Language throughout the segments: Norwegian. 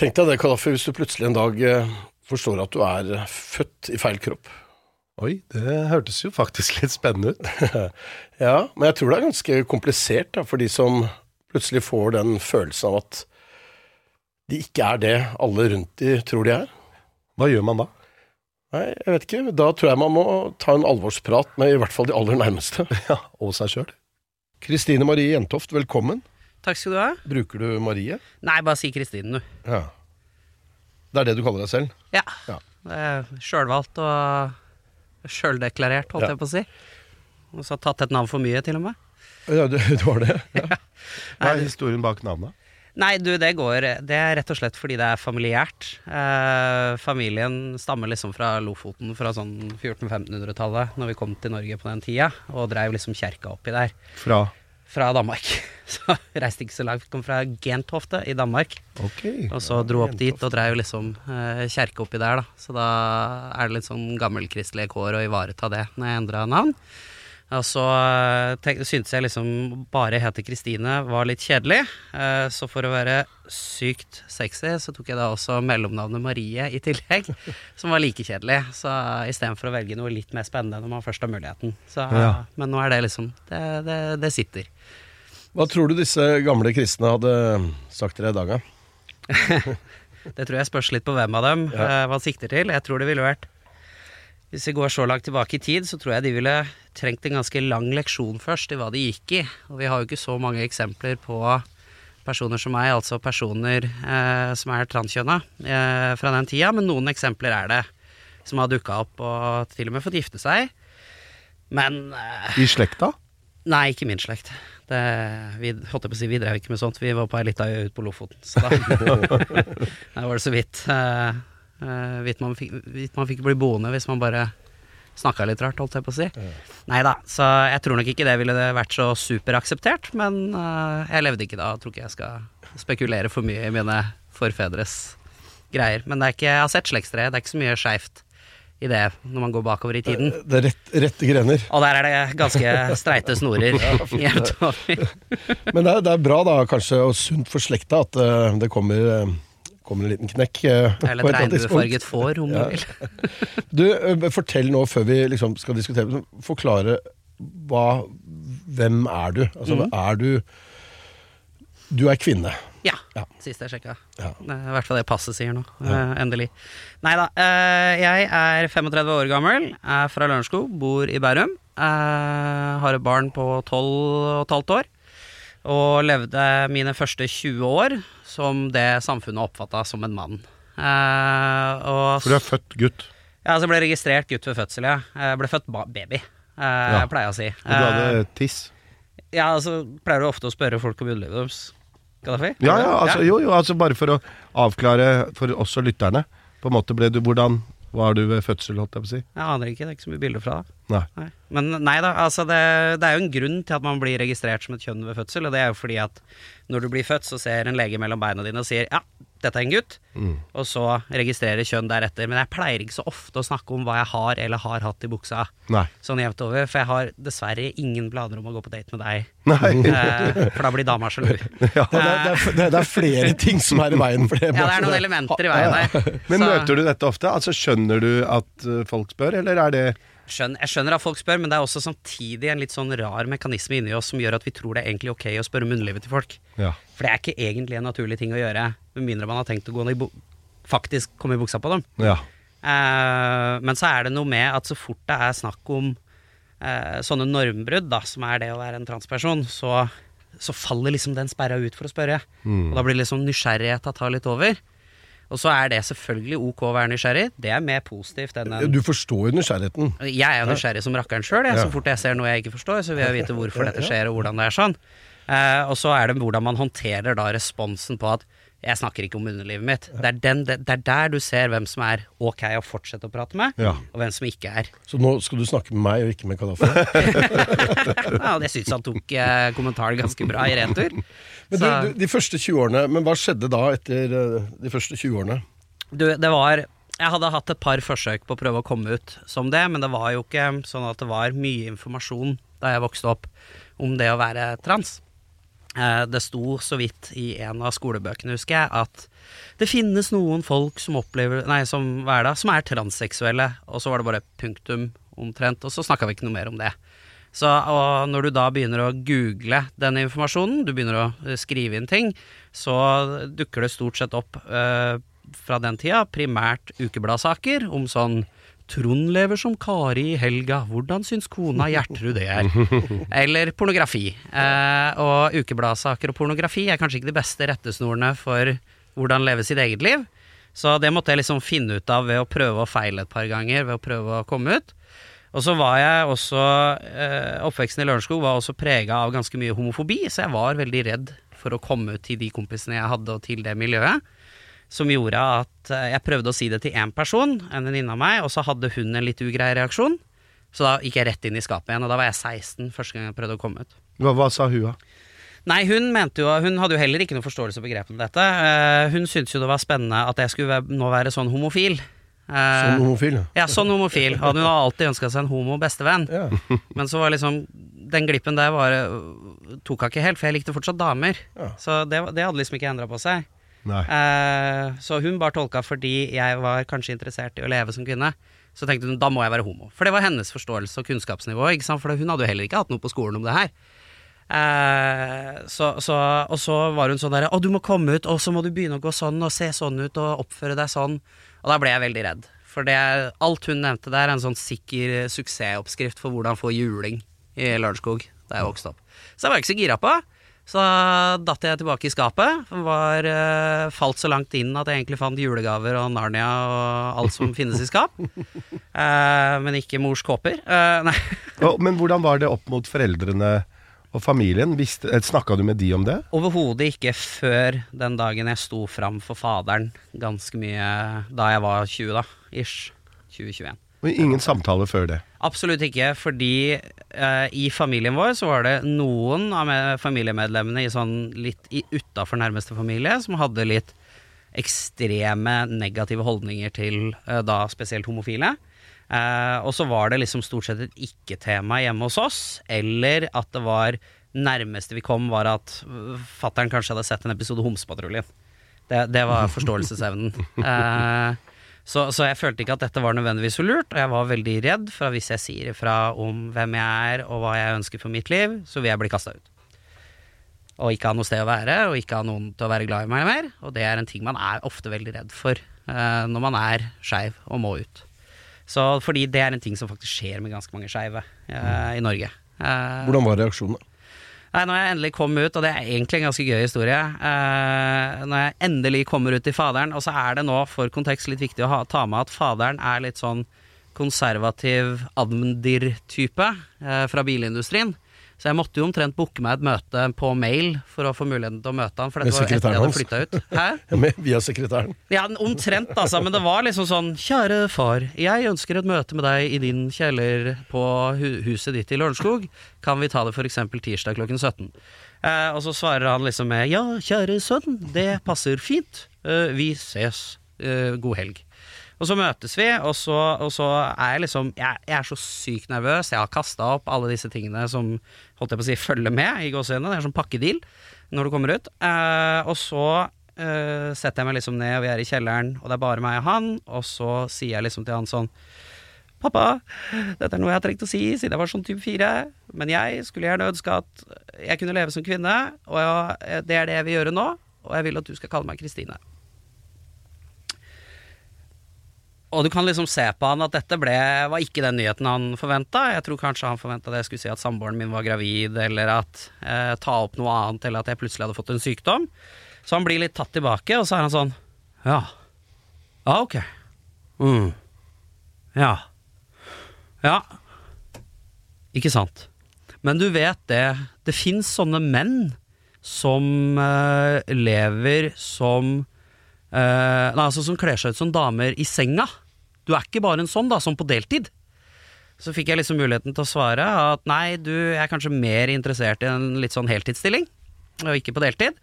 Tenk deg det, Kadafi, hvis du plutselig en dag eh, forstår at du er eh, født i feil kropp. Oi, det hørtes jo faktisk litt spennende ut. ja, men jeg tror det er ganske komplisert da, for de som plutselig får den følelsen av at de ikke er det alle rundt de tror de er. Hva gjør man da? Nei, jeg vet ikke. Da tror jeg man må ta en alvorsprat med i hvert fall de aller nærmeste. Ja, Og seg sjøl. Kristine Marie Jentoft, velkommen. Takk skal du ha. Bruker du Marie? Nei, bare si Kristine, du. Ja. Det er det du kaller deg selv? Ja. Ja. Det er Sjølvalgt og sjøldeklarert, holdt Ja. jeg på å si. Og så tatt et navn for mye, til og med. Ja, du, du har det? Ja. Hva er historien bak navnet? Nei, du, det går Det er rett og slett fordi det er familiært. Eh, familien stammer liksom fra Lofoten fra sånn 1400-1500-tallet, når vi kom til Norge på den tida, og dreiv liksom kjerka oppi der. Fra Fra Danmark. Så reiste ikke så langt. Kom fra Gentofte i Danmark. Okay, Og så dro opp dit og dreiv liksom eh, kjerke oppi der, da. Så da er det litt sånn gammelkristelige kår å ivareta det når jeg endra navn. Og så eh, tenk, syntes jeg liksom bare hete Kristine var litt kjedelig. Eh, så for å være sykt sexy, så tok jeg da også mellomnavnet Marie i tillegg. Som var like kjedelig. Så istedenfor å velge noe litt mer spennende når man først har muligheten. Så, Ja. Men nå er det liksom Det, det, det sitter. Hva tror du disse gamle kristne hadde sagt til deg i dag, da? Det tror jeg spørs litt på hvem av dem Ja. hva man sikter til. Jeg tror det ville vært Hvis vi går så langt tilbake i tid, så tror jeg de ville trengt en ganske lang leksjon først i hva de gikk i. Og vi har jo ikke så mange eksempler på personer som meg, altså personer eh, som er transkjønna eh, fra den tida, men noen eksempler er det. Som har dukka opp og til og med fått gifte seg. Men eh, I slekta? Nei, ikke min slekt. Det, vi, holdt jeg på å si, vi drev ikke med sånt. Vi var på ei lita øy ute på Lofoten. Så da, da var det så vidt. Uh, vidt, man fikk, vidt man fikk bli boende hvis man bare snakka litt rart, holdt jeg på å si. Nei da, så jeg tror nok ikke det ville vært så superakseptert. Men uh, jeg levde ikke da, tror ikke jeg skal spekulere for mye i mine forfedres greier. Men det er ikke, jeg har sett slektstreet, det er ikke så mye skeivt i det når man går bakover i tiden. Det er rett, rette grener. Og der er det ganske streite snorer jevnt over. Men det er, det er bra, da, kanskje, og sunt for slekta at eh, det kommer, eh, kommer en liten knekk. eh, Eller et et regnbuefarget får, om Ja. du vil. Du, fortell nå, før vi liksom skal diskutere, forklare hva Hvem er du? Altså, mm. er du Du er kvinne. Ja, Ja. sist jeg sjekka. Ja. Det er I hvert fall det passet sier nå. eh, endelig. Nei da. Uh, jeg er 35 år gammel, er fra Lørenskog, bor i Bærum. Uh, har et barn på 12 og et halvt år. Og levde mine første 20 år som det samfunnet oppfatta som en mann. Og For du er født gutt. Ja, så jeg ble registrert gutt ved fødsel, ja. Jeg ble født ba baby, Ja. pleier jeg å si. Og du hadde tiss. Ja, altså pleier du ofte å spørre folk om underlivet deres. Gaddafi? Ja, ja, altså, jo, jo, altså bare for å avklare for oss og lytterne. På en måte ble du Hvordan var du ved fødsel, holdt jeg på å si? Jeg aner ikke, det er ikke så mye bilder fra det. Nei. Nei. Men nei da, altså det, det er jo en grunn til at man blir registrert som et kjønn ved fødsel, og det er jo fordi at når du blir født, så ser en lege mellom beina dine og sier ja, dette er en gutt, Mm. og så registrerer kjønn deretter. Men jeg pleier ikke så ofte å snakke om hva jeg har eller har hatt i buksa, Nei. sånn jevnt over, for jeg har dessverre ingen planer om å gå på date med deg, eh, for da blir dama sjalu. Ja. Det, det, er, det, er, er flere ting som er i veien for det. Ja, det er noen elementer i veien her. Men Så- møter du dette ofte? Altså Skjønner du at uh, folk spør, eller er det jeg skjønner at folk spør, men det er også samtidig en litt sånn rar mekanisme inni oss som gjør at vi tror det er egentlig ok å spørre munnlivet til folk. Ja. For det er ikke egentlig en naturlig ting å gjøre, med mindre man har tenkt å gå ned i faktisk komme i buksa på dem. ja. Eh, men så er det noe med at så fort det er snakk om eh, sånne normbrudd, da, som er det å være en transperson, så, så faller liksom den sperra ut for å spørre. Og da blir liksom nysgjerrigheta tar litt over. Og så er det selvfølgelig ok å være nysgjerrig. Det er mer positivt enn en Du forstår jo nysgjerrigheten. Jeg er jo nysgjerrig som rakkeren sjøl. Ja. Så fort jeg ser noe jeg ikke forstår, så vil jeg vite hvorfor dette skjer, og hvordan det er sånn. Eh, og så er det hvordan man håndterer da responsen på at jeg snakker ikke om underlivet mitt. Det er, den, det, det er der du ser hvem som er ok å fortsette å prate med, Ja. og hvem som ikke er. Så nå skal du snakke med meg og ikke med Kadafi? Ja, jeg syns han tok eh, kommentaren ganske bra i retur. Men du, du, de første 20 årene, men hva skjedde da etter eh, de første 20 årene? Du, det var Jeg hadde hatt et par forsøk på å prøve å komme ut som det, men det var jo ikke sånn at det var mye informasjon da jeg vokste opp om det å være trans. Eh, Det sto så vidt i en av skolebøkene, husker jeg, at det finnes noen folk som opplever Nei, som hva er det, som er transseksuelle, og så var det bare punktum omtrent, og så snakka vi ikke noe mer om det. Så og når du da begynner å google den informasjonen, du begynner å eh, skrive inn ting, så dukker det stort sett opp eh, fra den tida primært ukebladsaker om sånn Trond lever som Kari i helga, hvordan syns kona Gjertrud det er? Eller pornografi. Eh, og ukebladsaker og pornografi er kanskje ikke de beste rettesnorene for hvordan leve sitt eget liv. Så det måtte jeg liksom finne ut av ved å prøve og feile et par ganger, ved å prøve å komme ut. Og så var jeg også eh, Oppveksten i Lørenskog var også prega av ganske mye homofobi, så jeg var veldig redd for å komme ut til de kompisene jeg hadde, og til det miljøet. Som gjorde at eh, jeg prøvde å si det til én person, en venninne av meg, og så hadde hun en litt ugrei reaksjon. Så da gikk jeg rett inn i skapet igjen, og da var jeg 16 første gang jeg prøvde å komme ut. Hva, hva sa hun, da? Nei, hun mente jo Hun hadde jo heller ikke noe forståelse av begrepet om dette. Eh, hun syntes jo det var spennende at jeg skulle nå være sånn homofil. Sånn Som homofil? ja. ja, sånn homofil. Og hun har alltid ønska seg en homo bestevenn. Ja. Men så var liksom Den glippen der var, tok hun ikke helt, for jeg likte fortsatt damer. Ja. Så det, det hadde liksom ikke endra på seg. Eh, så hun bare tolka fordi jeg var kanskje interessert i å leve som kvinne. Så tenkte hun da må jeg være homo. For det var hennes forståelse og kunnskapsnivå. Ikke sant? For hun hadde jo heller ikke hatt noe på skolen om det her. Eh, så, så, og så var hun sånn der Å, du må komme ut, og så må du begynne å gå sånn og se sånn ut og oppføre deg sånn. Og da ble jeg veldig redd. For det, alt hun nevnte der, er en sånn sikker suksessoppskrift for hvordan få juling i Lørenskog da jeg vokste opp. Så jeg var ikke så gira på. Så datt jeg tilbake i skapet. Var, uh, falt så langt inn at jeg egentlig fant julegaver og Narnia og alt som finnes i skap. Uh, men ikke mors kåper. Uh, nei. Å, Men hvordan var det opp mot foreldrene og familien? Snakka du med de om det? Overhodet ikke før den dagen jeg sto fram for faderen ganske mye da jeg var 20, da. Ish. 2021. Og ingen samtale før det? Absolutt ikke, fordi eh, i familien vår så var det noen av familiemedlemmene i sånn litt utafor nærmeste familie som hadde litt ekstreme negative holdninger til eh, da spesielt homofile. Eh, og så var det liksom stort sett et ikke-tema hjemme hos oss, eller at det var nærmeste vi kom, var at fattern kanskje hadde sett en episode Homsepatruljen. Det, det var forståelsesevnen. Eh, så, så jeg følte ikke at dette var nødvendigvis så lurt, og jeg var veldig redd for at hvis jeg sier ifra om hvem jeg er og hva jeg ønsker for mitt liv, så vil jeg bli kasta ut. Og ikke ha noe sted å være, og ikke ha noen til å være glad i meg mer. Og det er en ting man er ofte veldig redd for uh, når man er skeiv og må ut. Så fordi det er en ting som faktisk skjer med ganske mange skeive eh, i Norge. Uh, Hvordan var reaksjonene? Nei, når jeg endelig kom ut, og det er egentlig en ganske gøy historie eh, Når jeg endelig kommer ut til faderen, og så er det nå for kontekst litt viktig å ha, ta med at faderen er litt sånn konservativ admdir-type eh, fra bilindustrien. Så jeg måtte jo omtrent booke meg et møte på mail for å få muligheten til å møte han, for dette var etter jeg hadde flytta ut. Hæ? Med, via sekretæren? Ja, omtrent, altså. Men det var liksom sånn Kjære far, jeg ønsker et møte med deg i din kjeller på hu huset ditt i Lørenskog. Kan vi ta det f.eks. tirsdag klokken 17? Eh, og så svarer han liksom med Ja, kjære sønn, det passer fint. Eh, vi ses. Eh, god helg. Og så møtes vi, og så, og så er jeg liksom jeg, jeg er så sykt nervøs. Jeg har kasta opp alle disse tingene som holdt jeg på å si følger med i gåsehudene. Det er sånn pakkedeal når du kommer ut. Eh, og så eh, setter jeg meg liksom ned, og vi er i kjelleren, og det er bare meg og han. Og så sier jeg liksom til han sånn Pappa, dette er noe jeg har trengt å si siden jeg var sånn type fire. Men jeg skulle gjerne ønske at jeg kunne leve som kvinne, og jeg, det er det jeg vil gjøre nå. Og jeg vil at du skal kalle meg Kristine. Og du kan liksom se på han at dette ble, var ikke den nyheten han forventa. Jeg tror kanskje han forventa at jeg skulle si at samboeren min var gravid, eller at eh, ta opp noe annet, eller at jeg plutselig hadde fått en sykdom. Så han blir litt tatt tilbake, og så er han sånn Ja. Ja, ok. Mm. Ja. Ja. Ikke sant. Men du vet det, det fins sånne menn som eh, lever som eh, Nei, altså som kler seg ut som damer i senga. Du er ikke bare en sånn, da, som på deltid. Så fikk jeg liksom muligheten til å svare at nei, du jeg er kanskje mer interessert i en litt sånn heltidsstilling, og ikke på deltid.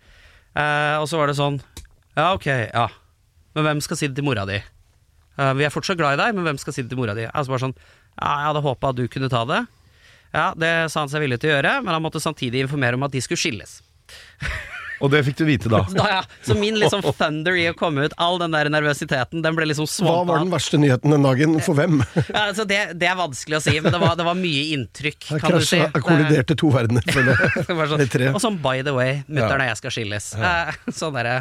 Uh, og så var det sånn Ja, ok, ja. Men hvem skal si det til mora di? Uh, vi er fortsatt glad i deg, men hvem skal si det til mora di? Altså bare sånn Ja, jeg hadde håpa du kunne ta det. Ja, det sa han seg villig til å gjøre, men han måtte samtidig informere om at de skulle skilles. Og det fikk du vite da. Da, ja. Så min liksom thunder i å komme ut, all den der nervøsiteten, den ble liksom Hva var den verste nyheten den dagen? For hvem? Ja, altså det, det er vanskelig å si, men det var, det var mye inntrykk, jeg kan du si. krasja, kolliderte to verdener, føler jeg. Sånn, og sånn by the way, mutter'n og jeg skal skilles. Eh, sånn derre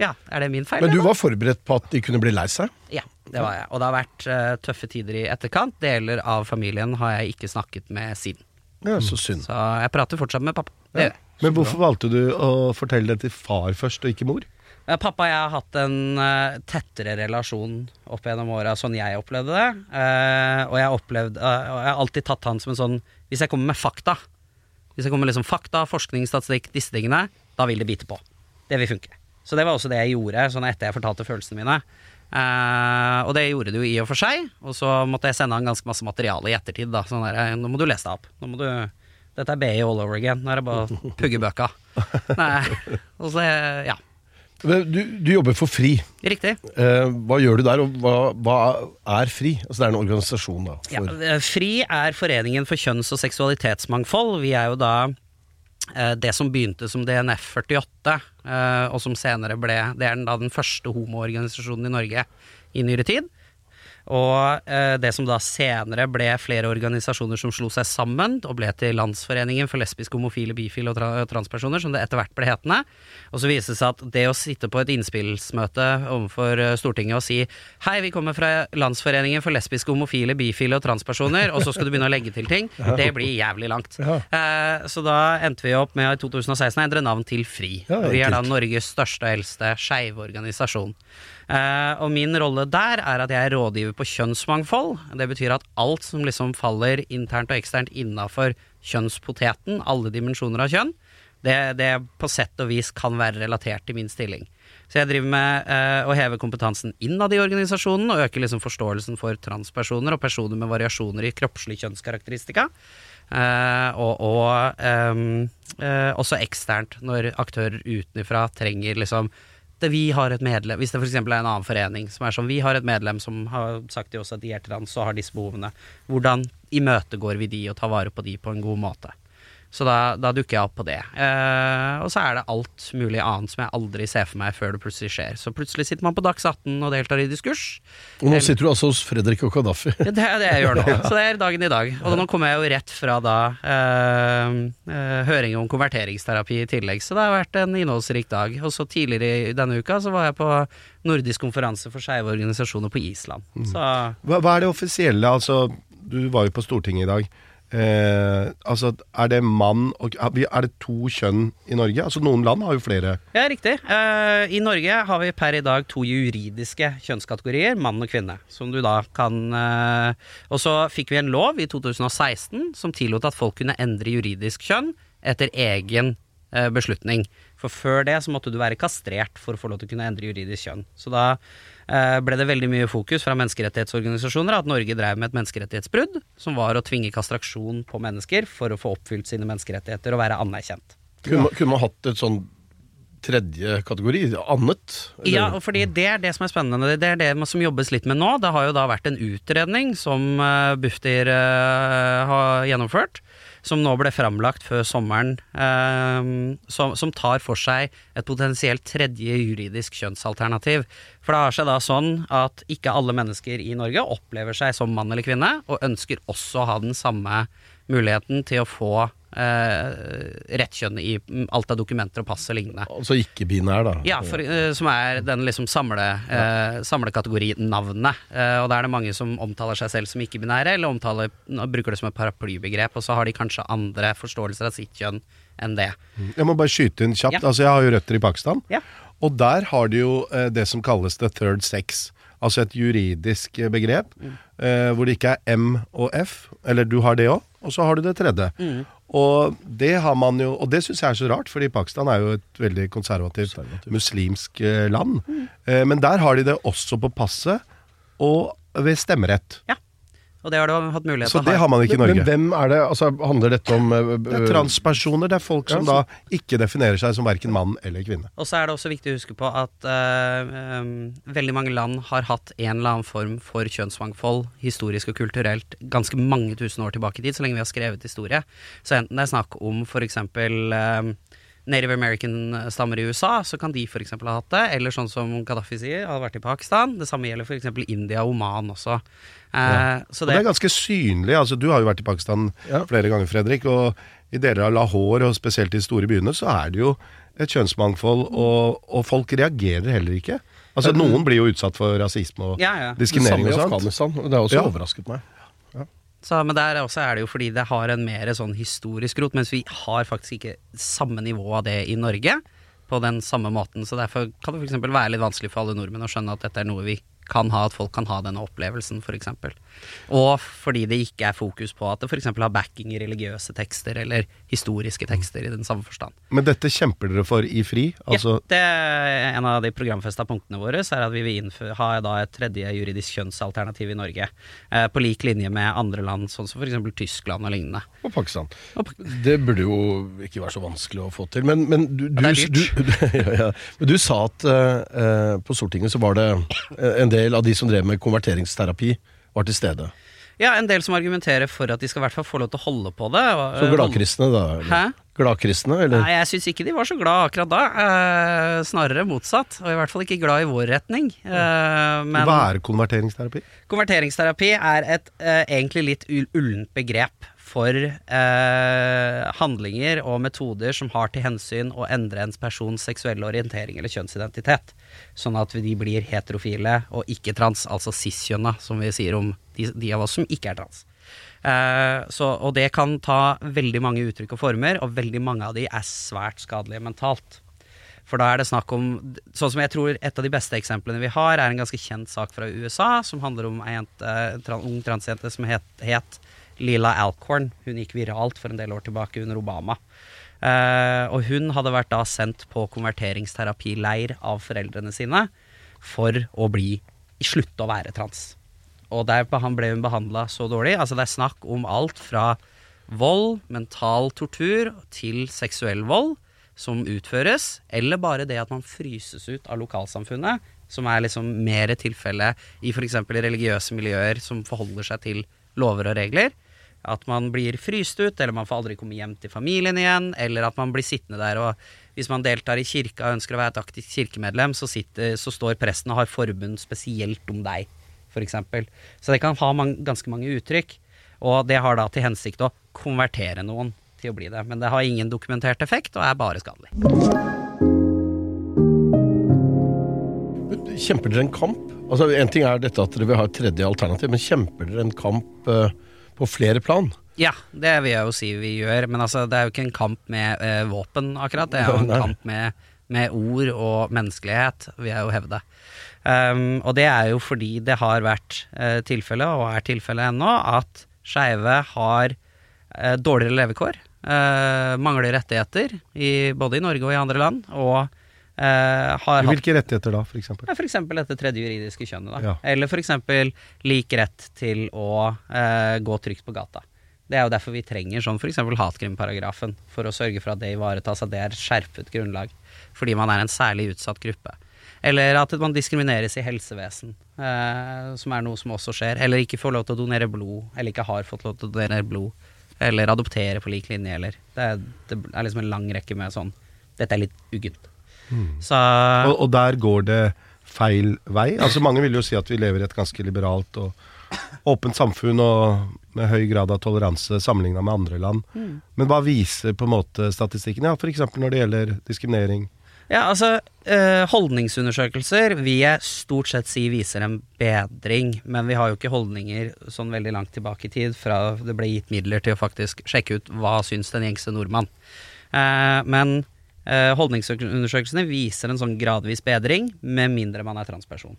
Ja, er det min feil? Men du var forberedt på at de kunne bli lei seg? Ja, det var jeg. Og det har vært uh, tøffe tider i etterkant. Deler av familien har jeg ikke snakket med siden. Ja, så synd. Så jeg prater fortsatt med pappa. Det gjør jeg. Men hvorfor valgte du å fortelle det til far først, og ikke mor? Pappa og jeg har hatt en eh, tettere relasjon opp gjennom åra, sånn jeg opplevde det. Eh, og jeg har opplevd eh, og jeg har alltid tatt han som en sånn Hvis jeg kommer med fakta, hvis jeg kommer med liksom fakta, forskning, statistikk, disse tingene, da vil det bite på. Det vil funke. Så det var også det jeg gjorde sånn etter jeg fortalte følelsene mine. Eh, og det gjorde det jo i og for seg, og så måtte jeg sende han ganske masse materiale i ettertid. Da, sånn der, nå må du lese deg opp. Nå må du Dette er BI all over again. Nå er det bare å pugge bøka. Nei, og så, ja. Du, du jobber for FRI. Riktig. Uh, hva gjør du der, og hva, hva er FRI? Altså Det er en organisasjon da for Ja, FRI er Foreningen for kjønns- og seksualitetsmangfold. Vi er jo da eh, det som begynte som DNF 48, eh, og som senere ble Det er den, da den første homoorganisasjonen i Norge i nyere tid. Og eh, det som da senere ble flere organisasjoner som slo seg sammen og ble til Landsforeningen for lesbiske, homofile, bifile og tra transpersoner, som det etter hvert ble hetende. Og så viste det seg at det å sitte på et innspillsmøte overfor eh, Stortinget og si hei, vi kommer fra Landsforeningen for lesbiske, homofile, bifile og transpersoner, og så skal du begynne å legge til ting, det blir jævlig langt. Eh, så da endte vi opp med i 2016 å endre navn til FRI. Ja, vi er da. Norges største og eldste skeive organisasjon. Eh, og min rolle der er at jeg er rådgiver på kjønnsmangfold. Det betyr at alt som liksom faller internt og eksternt innafor kjønnspoteten, alle dimensjoner av kjønn, det, det på sett og vis kan være relatert til min stilling. Så jeg driver med eh, å heve kompetansen innad i organisasjonen og øke liksom forståelsen for transpersoner og personer med variasjoner i kroppslig kjønnskarakteristika. Eh, og og ehm, eh, også eksternt, når aktører utenfra trenger liksom vi har et medlem Hvis det f.eks. er en annen forening som er sånn Vi har et medlem som har sagt til oss at de er trans og har disse behovene. Hvordan imøtegår vi de og tar vare på de på en god måte? Så da, da dukker jeg opp på det. Eh, og så er det alt mulig annet som jeg aldri ser for meg før det plutselig skjer. Så plutselig sitter man på Dags 18 og deltar i diskurs. Og nå sitter du altså hos Fredrik og Kadafi. Ja, det er det jeg gjør nå. Så det er dagen i dag. Og nå kommer jeg jo rett fra da eh, eh, høring om konverteringsterapi i tillegg, så det har vært en innholdsrik dag. Og så tidligere i denne uka så var jeg på nordisk konferanse for skeive organisasjoner på Island. Så Hva, hva er det offisielle? Altså, du var jo på Stortinget i dag. Eh, altså, er det mann og Er det to kjønn i Norge? Altså, noen land har jo flere. Ja, riktig. Eh, I Norge har vi per i dag to juridiske kjønnskategorier, mann og kvinne, som du da kan eh, Og så fikk vi en lov i 2016 som tillot at folk kunne endre juridisk kjønn etter egen beslutning. For før det så måtte du være kastrert for å få lov til å kunne endre juridisk kjønn. Så da eh, ble det veldig mye fokus fra menneskerettighetsorganisasjoner at Norge drev med et menneskerettighetsbrudd, som var å tvinge kastraksjon på mennesker for å få oppfylt sine menneskerettigheter og være anerkjent. Kunne, kunne man hatt et sånn tredje kategori? Annet? eller? Ja, fordi det er det som er spennende. Det er det som jobbes litt med nå. Det har jo da vært en utredning som uh, Bufdir eh, har gjennomført, som nå ble framlagt før sommeren, eh, som, som tar for seg et potensielt tredje juridisk kjønnsalternativ. For det har seg da sånn at ikke alle mennesker i Norge opplever seg som mann eller kvinne, og ønsker også å ha den samme muligheten til å få eh, rett kjønn i mm, alt av dokumenter og pass og lignende. Altså ikke-binær, da. Ja, for, eh, som er den liksom samle, eh, samlekategorinavnet. Eh, og da er det mange som omtaler seg selv som ikke-binære, eller omtaler, bruker det som et paraplybegrep, og så har de kanskje andre forståelser av sitt kjønn enn det. Jeg må bare skyte inn kjapt. Ja. Altså, jeg har jo røtter i Pakistan. Ja. Og der har de jo eh, det som kalles the third sex. Altså et juridisk eh, begrep Mm. eh, hvor det ikke er M og F. Eller du har det òg, og så har du det tredje. Mm. Og det har man jo, og det syns jeg er så rart, fordi Pakistan er jo et veldig konservativt muslimsk eh, land. Eh, Men der har de det også på passet og ved stemmerett. Og det har du hatt mulighet Så til det å ha. har man ikke i Men, men hvem er det? Altså, handler dette om uh, Det er transpersoner, det er folk som Ja, da ikke definerer seg som verken mann eller kvinne. Og så er det også viktig å huske på at uh, um, veldig mange land har hatt en eller annen form for kjønnsmangfold, historisk og kulturelt, ganske mange tusen år tilbake i tid, så lenge vi har skrevet historie. Så enten det er snakk om f.eks. Um, Native American-stammer i USA, så kan de f.eks. ha hatt det. Eller sånn som Gaddafi sier, hadde vært i Pakistan. Det samme gjelder f.eks. India og Oman også. Eh, Så Og det det, er ganske synlig. altså Du har jo vært i Pakistan Ja. flere ganger, Fredrik. Og i deler av Lahore, og spesielt i de store byene, så er det jo et kjønnsmangfold, og, og folk reagerer heller ikke. Altså Noen blir jo utsatt for rasisme og ja, ja. Det samme i. Afghanistan. Det har også Ja. overrasket meg. Så, men der også er det jo fordi det har en mer sånn historisk rot, mens vi har faktisk ikke samme nivå av det i Norge på den samme måten. Så derfor kan det f.eks. være litt vanskelig for alle nordmenn å skjønne at dette er noe vi kan ha, at folk kan ha denne opplevelsen, f.eks. Og fordi det ikke er fokus på at det f.eks. har backing i religiøse tekster eller historiske tekster i den samme forstand. Men dette kjemper dere for i FRI? Altså, ja, det er en av de programfesta punktene våre, så er at vi vil innfø- ha da et tredje juridisk kjønnsalternativ i Norge. Eh, på lik linje med andre land, sånn som f.eks. Tyskland og lignende. Og Pakistan. Og Pak- Det burde jo ikke være så vanskelig å få til. Men, men du, du, Ja, du, ja, du sa at eh, eh, på Stortinget så var det eh, en del av de som drev med konverteringsterapi, var til stede. Ja, en del som argumenterer for at de skal i hvert fall få lov til å holde på det. Så gladkristne, da? eller? Hæ? Gladkristne, eller? Nei, jeg syns ikke de var så glad akkurat da. Eh, snarere motsatt. Og i hvert fall ikke glad i vår retning. Eh, men Hva er konverteringsterapi? konverteringsterapi er et eh, egentlig litt ullent begrep for eh, handlinger og metoder som har til hensyn å endre ens persons seksuelle orientering eller kjønnsidentitet. Sånn at de blir heterofile og ikke trans, altså cis-kjønna, som vi sier om de, de av oss som ikke er trans. Eh, så, og det kan ta veldig mange uttrykk og former, og veldig mange av de er svært skadelige mentalt. For da er det snakk om Sånn som jeg tror et av de beste eksemplene vi har, er en ganske kjent sak fra USA, som handler om ei ung transjente som het, het Lila Alcorn. Hun gikk viralt for en del år tilbake under Obama. Eh, og hun hadde vært da sendt på konverteringsterapileir av foreldrene sine for å bli slutte å være trans. Og der ble hun behandla så dårlig. Altså det er snakk om alt fra vold, mental tortur til seksuell vold som utføres, eller bare det at man fryses ut av lokalsamfunnet, som er liksom mer tilfelle i f.eks. religiøse miljøer som forholder seg til lover og regler. At man blir fryst ut, eller man får aldri komme hjem til familien igjen, eller at man blir sittende der og Hvis man deltar i kirka og ønsker å være et aktivt kirkemedlem, så, sitter, så står presten og har forbund spesielt om deg, f.eks. Så det kan ha man, ganske mange uttrykk. Og det har da til hensikt å konvertere noen til å bli det. Men det har ingen dokumentert effekt, og er bare skadelig. Kjemper dere en kamp? Altså, En ting er dette at dere vil ha et tredje alternativ, men kjemper dere en kamp eh, på flere plan? Ja, det vil jeg jo si vi gjør. Men altså, det er jo ikke en kamp med eh, våpen, akkurat. Det er jo en Nei. kamp med, med ord og menneskelighet, vil jeg jo hevde. Um, og det er jo fordi det har vært eh, tilfelle, og er tilfelle ennå, at skeive har eh, dårligere levekår. eh, mangler rettigheter, i, både i Norge og i andre land. Og eh, har hatt Hvilke rettigheter da, eksempel? ja, F.eks. dette tredje juridiske kjønnet. Da. Ja. Eller f.eks. lik rett til å uh, gå trygt på gata. Det er jo derfor vi trenger sånn f.eks. hatkrimparagrafen, for å sørge for at det ivaretas, at det er et skjerpet grunnlag. Fordi man er en særlig utsatt gruppe. Eller at man diskrimineres i helsevesen, uh, som er noe som også skjer. Eller ikke får lov til å donere blod, eller ikke har fått lov til å donere blod. Eller adoptere på lik linje, eller. Det er, det er liksom en lang rekke med sånn Dette er litt uggent. Så Og, og der går det feil vei. Altså Mange vil jo si at vi lever i et ganske liberalt og åpent samfunn og med høy grad av toleranse sammenligna med andre land. Men hva viser på en måte statistikken? Ja, F.eks. når det gjelder diskriminering. Ja, altså eh, Holdningsundersøkelser vil jeg stort sett si viser en bedring, men vi har jo ikke holdninger sånn veldig langt tilbake i tid fra det ble gitt midler til å faktisk sjekke ut hva syns den gjengse nordmann. Eh, men holdningsundersøkelsene viser en sånn gradvis bedring, med mindre man er transperson.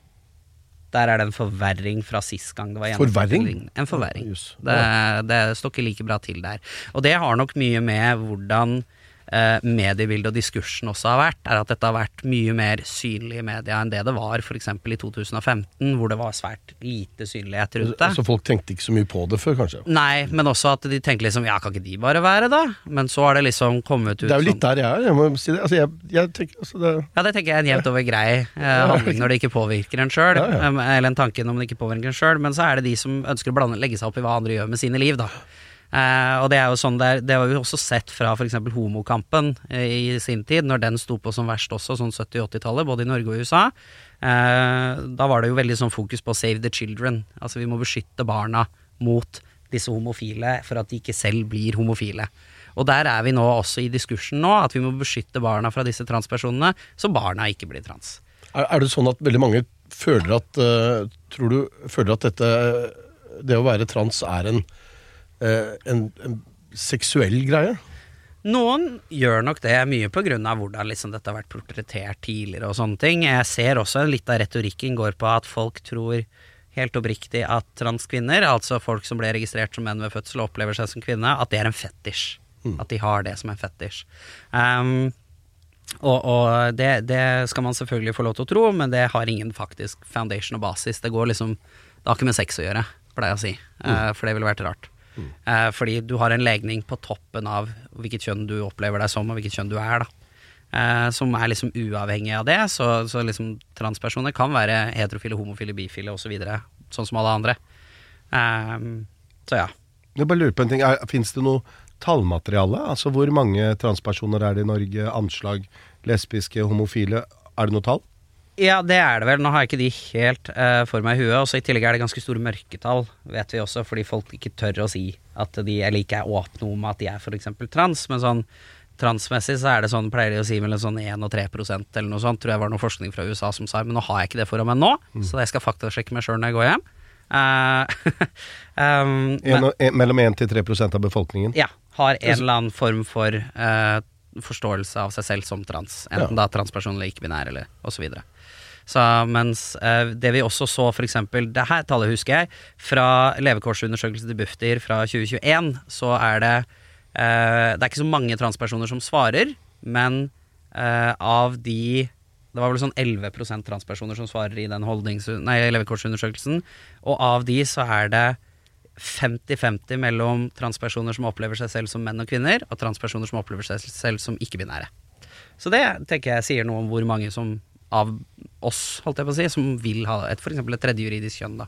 Der er det en forverring fra sist gang det var Forverring? En forverring. Det, det står ikke like bra til der. Og det har nok mye med hvordan eh, mediebildet og diskursen også har vært, er at dette har vært mye mer synlig i media enn det det var f.eks. i 2015, hvor det var svært lite synlighet rundt det. Altså Folk tenkte ikke så mye på det før, kanskje. Nei, men også at de tenkte liksom ja, kan ikke de bare være, da? Men så har det liksom kommet ut Det er jo litt sånn der jeg er. Jeg må si det. Altså, jeg, jeg tenker, altså, det, Ja, det tenker jeg er en jevnt over grei eh, handling når det ikke påvirker en sjøl. Ja, ja. Eller en tanke om det ikke påvirker en sjøl. Men så er det de som ønsker å blande, legge seg opp i hva andre gjør med sine liv, da. Eh, og det er jo sånn det, er, det har vi også sett fra f.eks. homokampen i sin tid, når den sto på som verst også, sånn 70-80-tallet, både i Norge og USA. Eh, da var det jo veldig sånn fokus på save the children. Altså vi må beskytte barna mot disse homofile for at de ikke selv blir homofile. Og der er vi nå også i diskursen nå, at vi må beskytte barna fra disse transpersonene, så barna ikke blir trans. er, er det sånn at veldig mange føler at uh, Tror du føler at dette Det å være trans er en, en, en seksuell greie? Noen gjør nok det, mye av hvordan liksom dette har vært portrettert tidligere og sånne ting. Jeg ser også litt av retorikken går på at folk tror helt oppriktig at transkvinner, altså folk som ble registrert som menn ved fødsel og opplever seg som kvinne, at det er en fetisj. At de har det som en fetisj. Um, og, og det, det skal man selvfølgelig få lov til å tro, men det har ingen faktisk foundation og basis. Det går liksom Det har ikke med sex å gjøre, pleier jeg å si. Eh, for det ville vært rart. Eh, fordi du har en legning på toppen av hvilket kjønn du opplever deg som, og hvilket kjønn du er, da. Eh, som er liksom uavhengig av det. Så, så liksom transpersoner kan være heterofile, homofile, bifile osv. Så videre, sånn som alle andre. Eh, så ja. Jeg bare lurer på en ting. Fins det noe tallmateriale? Altså Hvor mange transpersoner er det i Norge? Anslag? Lesbiske? Homofile? Er det noe tall? Ja, det er det vel. Nå har jeg ikke de helt uh, for meg i huet. Og så I tillegg er det ganske store mørketall, vet vi også, fordi folk ikke tør å si at de eller ikke er åpne om at de er f.eks. trans. Men sånn transmessig så er det sånn, pleier de å si mellom sånn 1 og 3% eller noe sånt. Tror jeg var noe forskning fra USA som sa Men nå har jeg ikke det foran meg nå, så jeg skal faktasjekke meg sjøl når jeg går hjem. Uh, um, En, en, mellom 1 til 3% av befolkningen? ja, har en eller annen form for uh, forståelse av seg selv som trans. Enten da transperson eller ikke-binær eller osv. Så, mens eh, det vi også så for eksempel, det her tallet husker jeg, fra levekårsundersøkelse til Bufdir fra 2021, så er det eh, Det er ikke så mange transpersoner som svarer, men eh, av de det var vel sånn 11% transpersoner som svarer i den nei, levekårsundersøkelsen. Og av de så er det 50-50 mellom transpersoner som opplever seg selv som menn og kvinner, og transpersoner som opplever seg selv som ikke-binære. Så det tenker jeg sier noe om hvor mange som av oss, holdt jeg på å si, som vil ha et, eksempel et tredje juridisk kjønn. da.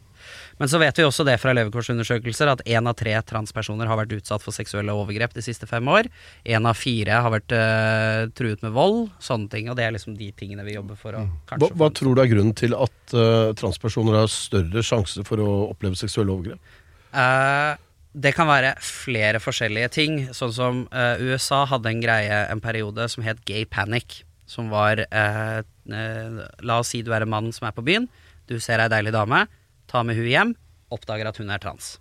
Men så vet vi også det fra levekårsundersøkelser at én av tre transpersoner har vært utsatt for seksuelle overgrep de siste fem år. Én av fire har vært uh, truet med vold, sånne ting. Og det er liksom de tingene vi jobber for å Hva, kanskje hva hva tror du er grunnen til at uh, transpersoner har større sjanse for å oppleve seksuelle overgrep? Uh, det kan være flere forskjellige ting. Sånn som USA hadde en greie en periode som het gay panic. Som var eh, La oss si du er en mann som er på byen. Du ser ei deilig dame. Ta med hun hjem. Oppdager at hun er trans.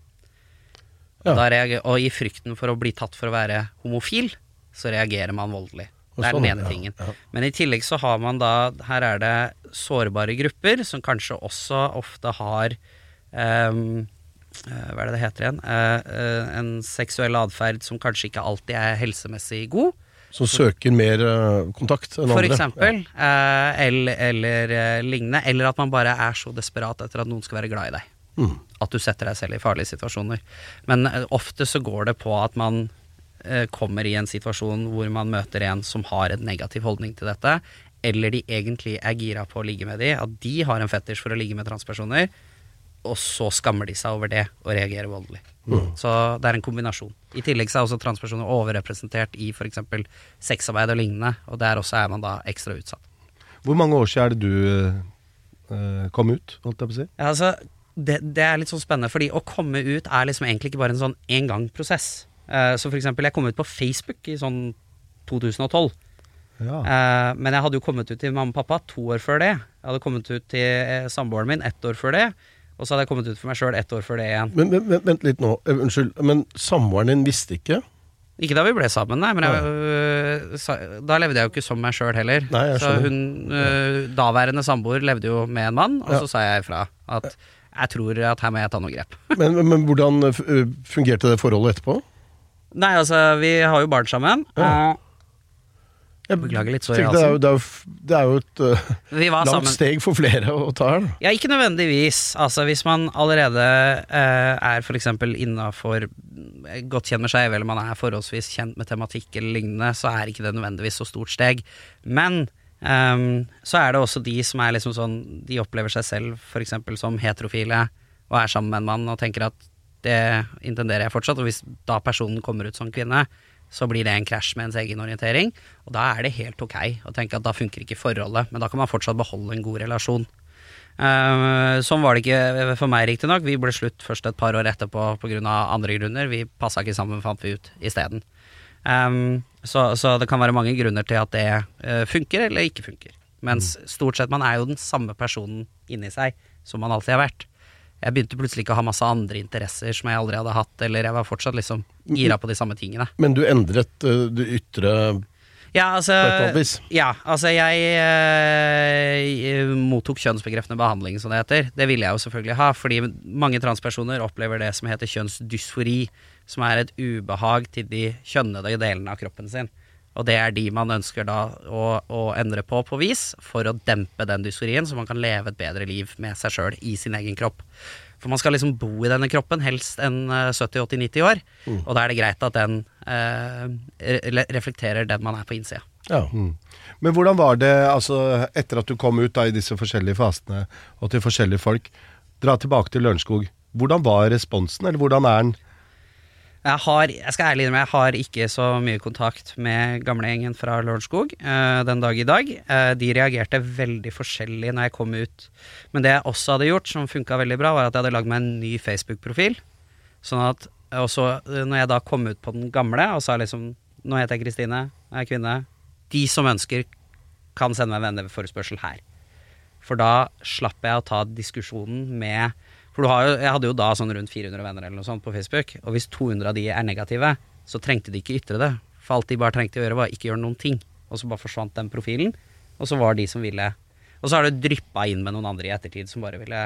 Ja. Reager, og i frykten for å bli tatt for å være homofil, så reagerer man voldelig. Det er sånn, den ene tingen. Men i tillegg så har man da Her er det sårbare grupper som kanskje også ofte har eh, Hva er det det heter igjen? Uh, uh, en seksuell atferd som kanskje ikke alltid er helsemessig god. Som søker mer eh, kontakt enn For andre? eksempel. eh, eller eller eh, lignende. Eller at man bare er så desperat etter at noen skal være glad i deg. Mm. At du setter deg selv i farlige situasjoner. Men ofte så går det på at man eh, kommer i en situasjon hvor man møter en som har en negativ holdning til dette, eller de egentlig er gira på å ligge med de, at de har en fetisj for å ligge med transpersoner, og så skammer de seg over det og reagerer voldelig. Så det er en kombinasjon. I tillegg så er også transpersoner overrepresentert i f.eks. sexarbeid og lignende, og der også er man da ekstra utsatt. Hvor mange år siden er det du eh, kom ut, holdt jeg på å si? Ja, altså, det, det er litt sånn spennende, fordi å komme ut er liksom egentlig ikke bare en sånn engang-prosess. Eh, så for eksempel, jeg kom ut på Facebook i sånn 2012. Ja. Eh, men jeg hadde jo kommet ut til mamma og pappa to år før det. Jeg hadde kommet ut til eh, samboeren min ett år før det. Og så hadde jeg kommet ut for meg sjøl ett år før det igjen. Men, men, men vent litt nå. Eh, unnskyld. Men samboeren din visste ikke? Ikke da vi ble sammen, nei, men jeg, øh, da levde jeg jo ikke som meg sjøl heller. Nei, jeg så hun øh, daværende samboer levde jo med en mann, og Ja. så sa jeg ifra at jeg tror at her må jeg ta noen grep. Men, men, hvordan eh, eh, fungerte det forholdet etterpå? Nei, altså, vi har jo barn sammen. Ja. Jeg Beklager litt tenkte det er jo, det er jo, det er jo et uh, Vi var langt sammen steg for flere å ta her. Ja, ikke nødvendigvis. Altså, hvis man allerede uh, er f.eks. innafor godt kjent med skeive, eller man er forholdsvis kjent med tematikk eller lignende, så er ikke det nødvendigvis så stort steg. Men um, så er det også de som er liksom sånn De opplever seg selv f.eks. som heterofile og er sammen med en mann og tenker at det intenderer jeg fortsatt, og hvis da personen kommer ut som kvinne, så blir det en krasj med ens egen orientering, og da er det helt ok å tenke at da funker ikke forholdet, men da kan man fortsatt beholde en god relasjon. Uh, sånn var det ikke for meg, riktignok. Vi ble slutt først et par år etterpå pga. andre grunner. Vi passa ikke sammen, fant vi ut isteden. Um, så, så det kan være mange grunner til at det uh, funker eller ikke funker. Mens stort sett man er jo den samme personen inni seg som man alltid har vært. Jeg begynte plutselig ikke å ha masse andre interesser som jeg aldri hadde hatt, eller jeg var fortsatt liksom gira på de samme tingene. Men du endret uh, det ytre Ja, altså, ja, altså jeg, eh, mottok kjønnsbekreftende behandling, som det heter. Det ville jeg jo selvfølgelig ha, fordi mange transpersoner opplever det som heter kjønnsdysfori, som er et ubehag til de kjønnede delene av kroppen sin. Og det er de man ønsker da å, å endre på på vis, for å dempe den dysforien, så man kan leve et bedre liv med seg sjøl i sin egen kropp. For man skal liksom bo i denne kroppen, helst en eh, 70-80-90 år, og da er det greit at den eh, reflekterer den man er på innsida. Ja. Men hvordan var det, altså, etter at du kom ut da, i disse forskjellige fasene, og til forskjellige folk, dra tilbake til Lørenskog. Hvordan var responsen, eller hvordan er den? Jeg har, jeg skal ærlig innrømme, jeg har ikke så mye kontakt med gamlegjengen fra Lørenskog uh, den dag i dag. Uh, de reagerte veldig forskjellig når jeg kom ut. Men det jeg også hadde gjort, som funka veldig bra, var at jeg hadde lagd meg en ny Facebook-profil. Sånn at og eh, når jeg da kom ut på den gamle og sa liksom Nå heter jeg Kristine, jeg er kvinne. De som ønsker, kan sende meg en venneforespørsel her. For da slapp jeg å ta diskusjonen med For du har jo, jeg hadde jo da sånn rundt 400 venner eller noe sånt på Facebook, og hvis 200 av de er negative, så trengte de ikke ytre det. For alt de bare trengte å gjøre, var ikke gjøre noen ting. Og så bare forsvant den profilen, og så var de som ville Og så har det dryppa inn med noen andre i ettertid som bare ville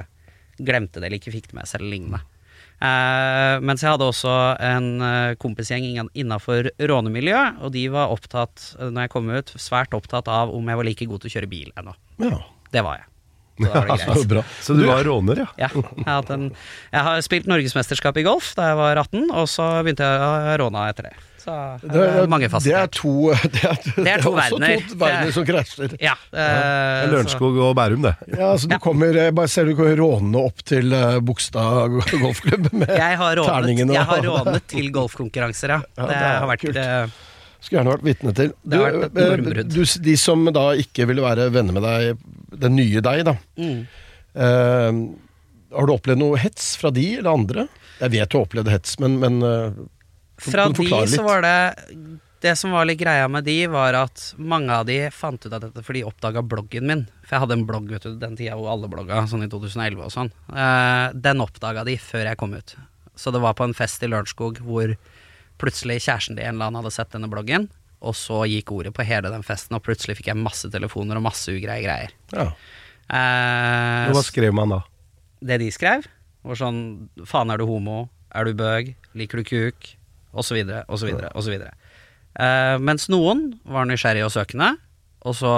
glemte det eller ikke fikk det med seg eller lignende. Uh, mens jeg hadde også en uh, kompisgjeng innafor rånemiljøet, og de var opptatt, uh, når jeg kom ut, svært opptatt av om jeg var like god til å kjøre bil ennå. ja. Det var jeg. Så da var det greit. bra. Så du var råner, ja? Ja, jeg, en, jeg har spilt norgesmesterskap i golf da jeg var 18, og så begynte jeg å råne etter det. Så Det, det er mange det er to Det er, det er to også verdener. to verdener som krasjer. Ja, eh, Lørenskog og Bærum, det. Ja, altså du kommer jeg Bare ser du kommer rånende opp til Bogstad golfklubb med jeg har, rånet, terningen og jeg har rånet til golfkonkurranser, ja. Ja, det, det er har vært kult. eh, Skulle gjerne vært vitne til. Du, Det har vært et eh, du, de som da ikke ville være venner med deg, den nye deg, da. mm. Uh, har du opplevd noe hets fra de eller andre? Jeg vet du har opplevd hets, men, men uh, Fra de litt? så var det Det som var litt greia med de, var at mange av de fant ut av dette fordi de oppdaga bloggen min. For jeg hadde en blogg vet du, den tida hvor alle blogga, sånn i 2011 og sånn. Uh, den oppdaga de før jeg kom ut. Så det var på en fest i Lørenskog hvor plutselig kjæresten til en eller annen hadde sett denne bloggen, og så gikk ordet på hele den festen, og plutselig fikk jeg masse telefoner og masse ugreie greier. ja. Eh, Hva skrev man da? det de skrev, var sånn Faen, er du homo? Er du bøg? Liker du kuk? Og så videre, og så videre, og så videre. Eh, mens noen var nysgjerrige og søkende, og så,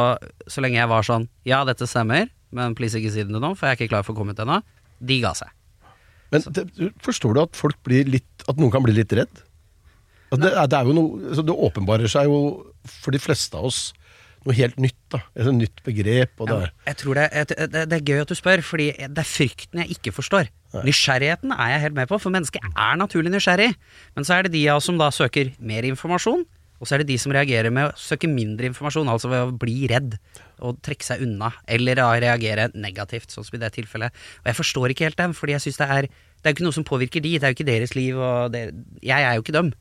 så lenge jeg var sånn Ja, dette stemmer, men please ikke si det nå, for jeg er ikke klar for å komme ut ennå. De ga seg. Men det, forstår du at folk blir litt At noen kan bli litt redd? Det, det er jo noe altså Det åpenbarer seg jo for de fleste av oss noe helt nytt. da Et nytt begrep. Og det Ja, jeg tror det, det, det, er gøy at du spør, fordi det er frykten jeg ikke forstår. Nysgjerrigheten er jeg helt med på, for mennesket er naturlig nysgjerrig. Men så er det de av oss som da søker mer informasjon, og så er det de som reagerer med å søke mindre informasjon, altså ved å bli redd og trekke seg unna, eller å reagere negativt, sånn som i det tilfellet. Og jeg forstår ikke helt dem, fordi jeg syns det er Det er jo ikke noe som påvirker de, det er jo ikke deres liv, og det, jeg er jo ikke dem.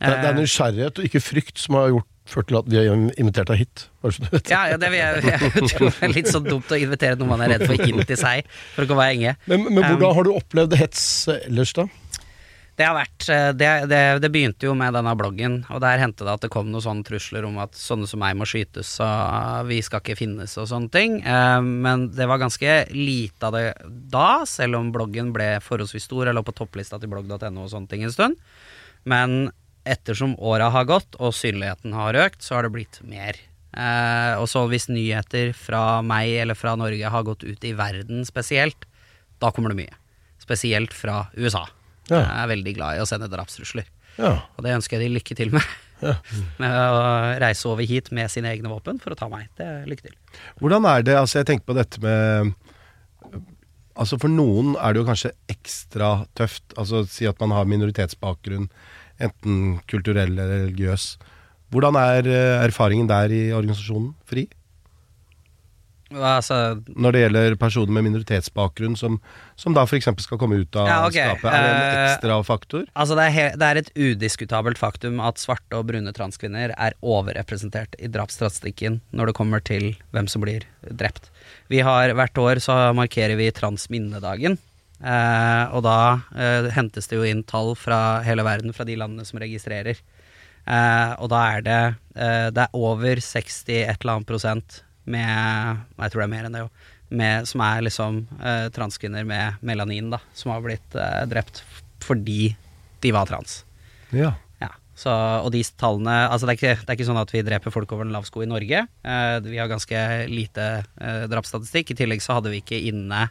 Det, det er Eh, nysgjerrighet og ikke frykt som har gjort, ført til at vi har invitert deg hit. Så ja, ja, det vil jeg, jeg tror det er litt så dumt å invitere noen man er redd for inn til seg, for å ikke være enge. Men, men Um, hvordan har du opplevd hets ellers, da? Det har vært eh, det, det, det begynte jo med denne bloggen, og der hendte det at det kom noen sånne trusler om at sånne som meg må skytes, og vi skal ikke finnes og sånne ting. Eh, Men det var ganske lite av det da, selv om bloggen ble forholdsvis stor. Jeg lå på topplista til blogg.no og sånne ting en stund. Men ettersom åra har gått og synligheten har økt, så har det blitt mer. Eh, og så hvis nyheter fra meg eller fra Norge har gått ut i verden spesielt, da kommer det mye. Spesielt fra USA. Ja. Jeg er veldig glad i å sende drapstrusler. Ja. Og det ønsker jeg de lykke til med. med å reise over hit med sine egne våpen for å ta meg. Det er lykke til. Hvordan er det, altså jeg tenker på dette med Altså For noen er det jo kanskje ekstra tøft. Altså Si at man har minoritetsbakgrunn, enten kulturell eller religiøs. Hvordan er eh, erfaringen der i organisasjonen FRI? Altså, Når det gjelder personer med minoritetsbakgrunn som, som da f.eks. skal komme ut av Ja, okay. skapet. Er det en Eh, ekstra faktor? altså det, er det er et udiskutabelt faktum at svarte og brune transkvinner er overrepresentert i drapsstatistikken når det kommer til hvem som blir drept. Vi har Hvert år så markerer vi transminnedagen. Eh, og da eh, hentes det jo inn tall fra hele verden, fra de landene som registrerer. Eh, og da er det eh, Det er over 60 et eller annet prosent med Jeg tror det er mer enn det òg. Som er liksom eh, transkvinner med melanin, da. Som har blitt eh, drept fordi de var trans. Ja. Ja, så, og de tallene Altså det er, ikke, det er ikke sånn at vi dreper folk over en lav sko i Norge. Eh, vi har ganske lite drapsstatistikk. I tillegg så hadde vi ikke inne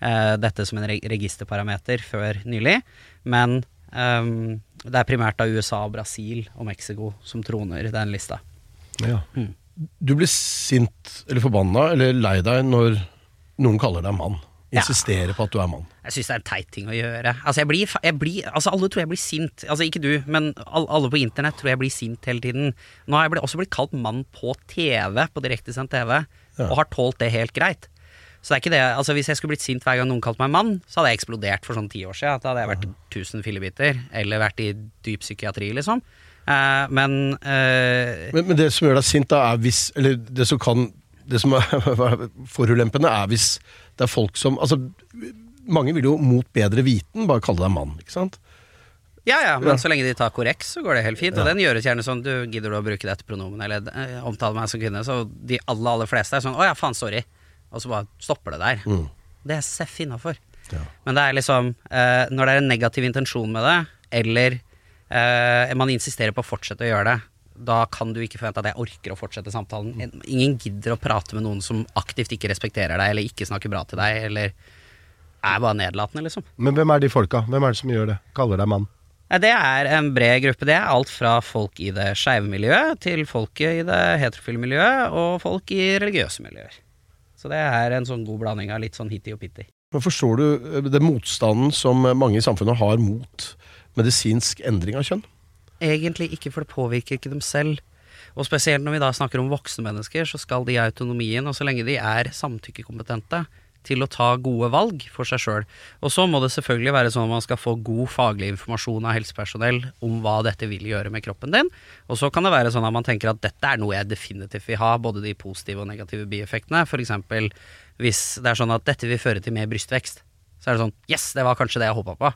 dette som en registerparameter før nylig. Men um, det er primært av USA, Brasil og Mexico som troner den lista. ja. Du blir sint eller forbanna eller lei deg når noen kaller deg mann. Ja. Insisterer på at du er mann. Jeg syns det er en teit ting å gjøre. Altså, jeg blir, jeg blir, altså Alle tror jeg blir sint. Altså Ikke du, men alle på internett tror jeg blir sint hele tiden. Nå har jeg også blitt kalt mann på TV, på direktesendt TV, og har tålt det helt greit. Så det er ikke det, altså Hvis jeg skulle blitt sint hver gang noen kalte meg mann, så hadde jeg eksplodert for sånn ti år siden. Da hadde jeg vært 1000 fillebiter, eller vært i dyp psykiatri, liksom. Eh, men eh, Men, men det som gjør deg sint, da, er hvis Eller det som kan Det som er forulempende, er hvis det er folk som Altså, mange vil jo mot bedre viten bare kalle deg mann, ikke sant? Ja, ja, men så lenge de tar korreks, så går det helt fint. Og den gjøres gjerne sånn Du gidder du å bruke dette pronomen, eller eh, omtale meg som kvinne? Så de aller, aller fleste er sånn Å ja, faen, sorry. Og så bare stopper det der. Det er seff innafor. Men det er liksom eh, Når det er en negativ intensjon med det, eller eh, man insisterer på å fortsette å gjøre det, da kan du ikke forvente at jeg orker å fortsette samtalen. Ingen gidder å prate med noen som aktivt ikke respekterer deg, eller ikke snakker bra til deg, eller er bare nedlatende, liksom. Men hvem er de folka? Hvem er det som gjør det? Kaller deg mann? Det er en bred gruppe. Det er alt fra folk i det skeive miljøet til folket i det heterofile miljøet, og folk i religiøse miljøer. Så det er en sånn god blanding av litt sånn hitti og pitti. Men forstår du eh, den motstanden som mange i samfunnet har mot medisinsk endring av kjønn? Egentlig ikke, for det påvirker ikke dem selv. Og spesielt når vi da snakker om voksne mennesker, så skal de ha autonomien, og så lenge de er samtykkekompetente til å ta gode valg for seg sjøl. Og så må det selvfølgelig være sånn at man skal få god faglig informasjon av helsepersonell om hva dette vil gjøre med kroppen din. Og så kan det være sånn at man tenker at dette er noe jeg definitivt vil ha, både de positive og negative bieffektene. F.eks. hvis det er sånn at dette vil føre til mer brystvekst. Så er det sånn Yes, det var kanskje det jeg håpa på.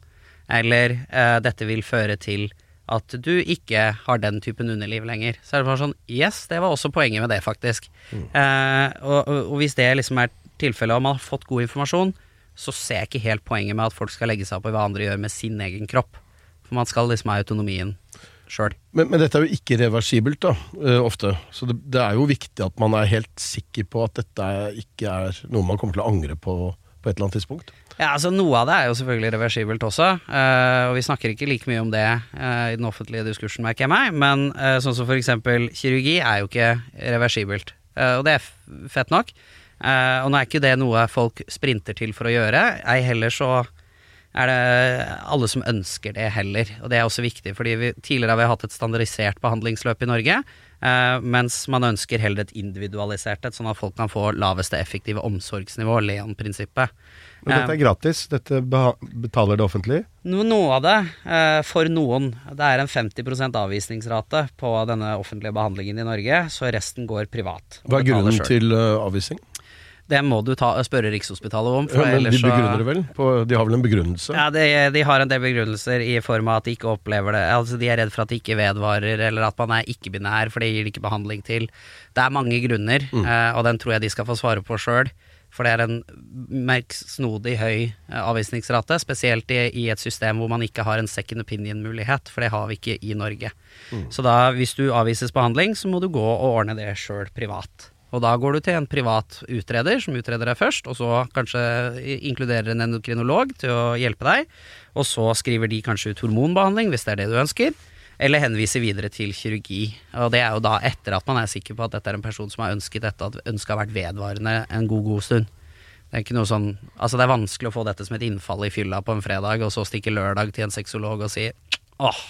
Eller eh, dette vil føre til at du ikke har den typen underliv lenger. Så er det bare sånn Yes, det var også poenget med det, faktisk. Eh, og, og, og hvis det liksom er tilfellet, om man har fått god informasjon, så ser jeg ikke helt poenget med at folk skal legge seg opp i hva andre gjør med sin egen kropp. For man skal liksom ha autonomien sjøl. Men, men dette er jo ikke reversibelt, da, eh, ofte. Så det, det er jo viktig at man er helt sikker på at dette er, ikke er noe man kommer til å angre på på et eller annet tidspunkt. Ja, altså Noe av det er jo selvfølgelig reversibelt også, eh, og vi snakker ikke like mye om det eh, i den offentlige diskursen, merker jeg meg, men sånn som eksempel kirurgi er jo ikke reversibelt, Eh, og det er fett nok. Eh, og nå er ikke det noe folk sprinter til for å gjøre, ei heller så er det alle som ønsker det heller, og det er også viktig, fordi vi, tidligere har vi hatt et standardisert behandlingsløp i Norge, eh, mens man ønsker heller et individualisert et, sånn at folk kan få laveste effektive omsorgsnivå, Leon-prinsippet. Men dette er gratis. Dette betaler det offentlige. Noe, noe av det, eh, for noen. Det er en 50% avvisningsrate på denne offentlige behandlingen i Norge, så resten går privat. Hva er grunnen selv. til eh, avvisning? Det må du ta, spørre Rikshospitalet om. Ja, men de begrunner det vel? På, de har vel en begrunnelse? Ja, de, de har en del begrunnelser i form av at de ikke opplever det Altså De er redd for at det ikke vedvarer, eller at man er ikke-binær, for det gir de ikke behandling til. Det er mange grunner, eh, og den tror jeg de skal få svare på sjøl. For det er en merksnodig høy eh, avvisningsrate, spesielt i, i et system hvor man ikke har en second opinion-mulighet, for det har vi ikke i Norge. Så da, hvis du avvises behandling, så må du gå og ordne det sjøl privat. Og da går du til en privat utreder som utreder deg først, og så kanskje inkluderer en endokrinolog til å hjelpe deg. Og så skriver de kanskje ut hormonbehandling, hvis det er det du ønsker. Eller henviser videre til kirurgi. Og det er jo da etter at man er sikker på at dette er en person som har ønsket dette, at ønsket har vært vedvarende en god, god stund. Det er ikke noe sånn Altså, det er vanskelig å få dette som et innfall i fylla på en fredag, og så stikke lørdag til en sexolog og si åh,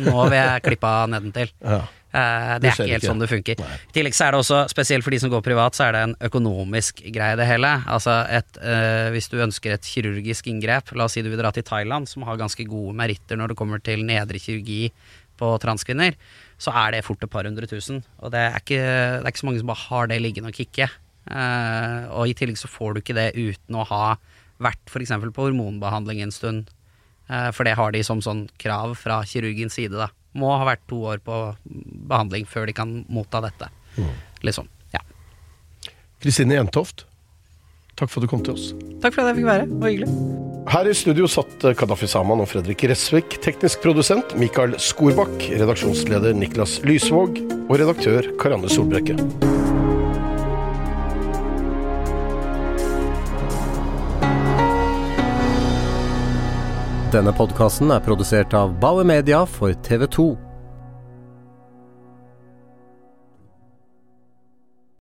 nå vil jeg klippe av nedentil. Ja. Eh, det Det er ikke helt ikke. sånn det funker. I tillegg så er det også, spesielt for de som går privat, så er det en økonomisk greie det hele. Altså et, uh, hvis du ønsker et kirurgisk inngrep, la oss si du vil dra til Thailand, som har ganske gode meritter når det kommer til nedre kirurgi på transkvinner, så er det fort et par hundre tusen. Og det er ikke, det er ikke så mange som bare har det liggende og kikke. Uh, og i tillegg så får du ikke det uten å ha vært f.eks. på hormonbehandling en stund. For det har de som sånn krav fra kirurgens side, da. Må ha vært to år på behandling før de kan motta dette. Liksom. Ja. Kristine Jentoft, takk for at du kom til oss. Takk for at jeg fikk være. Det var hyggelig. Her i studio satt Kadafi Saman og Fredrik Resvik, teknisk produsent Mikael Skorbakk, redaksjonsleder Niklas Lysvåg og redaktør Karanne Solbrekke. Denne podkasten er produsert av Bauer Media for TV 2.